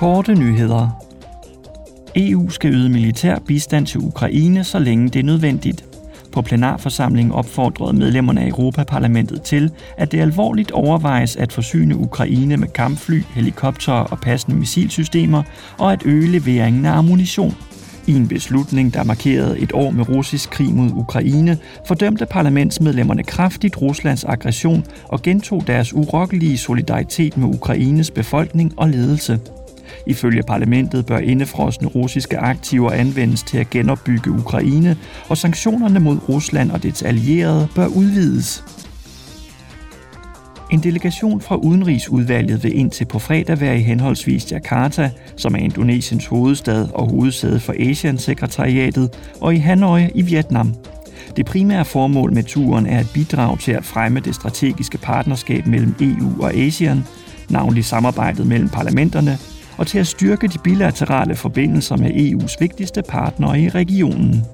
Korte nyheder. EU skal yde militær bistand til Ukraine, så længe det er nødvendigt. På plenarforsamlingen opfordrede medlemmerne af Europaparlamentet til, at det alvorligt overvejes at forsyne Ukraine med kampfly, helikoptere og passende missilsystemer, og at øge leveringen af ammunition. I en beslutning, der markerede et år med russisk krig mod Ukraine, fordømte parlamentsmedlemmerne kraftigt Ruslands aggression og gentog deres urokkelige solidaritet med Ukraines befolkning og ledelse. Ifølge parlamentet bør indefrosne russiske aktiver anvendes til at genopbygge Ukraine, og sanktionerne mod Rusland og dets allierede bør udvides. En delegation fra Udenrigsudvalget vil indtil på fredag være i henholdsvis Jakarta, som er Indonesiens hovedstad og hovedsæde for ASEAN-sekretariatet, og i Hanoi i Vietnam. Det primære formål med turen er at bidrage til at fremme det strategiske partnerskab mellem EU og ASEAN, navnlig samarbejdet mellem parlamenterne, og til at styrke de bilaterale forbindelser med EU's vigtigste partnere i regionen.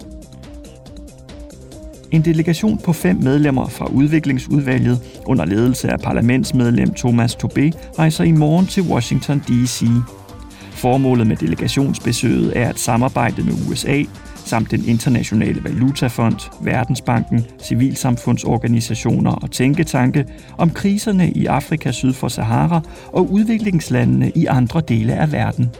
En delegation på fem medlemmer fra udviklingsudvalget under ledelse af parlamentsmedlem Thomas Tobé rejser i morgen til Washington D.C. Formålet med delegationsbesøget er at samarbejde med USA samt den internationale valutafond, Verdensbanken, civilsamfundsorganisationer og tænketanke om kriserne i Afrika syd for Sahara og udviklingslandene i andre dele af verden.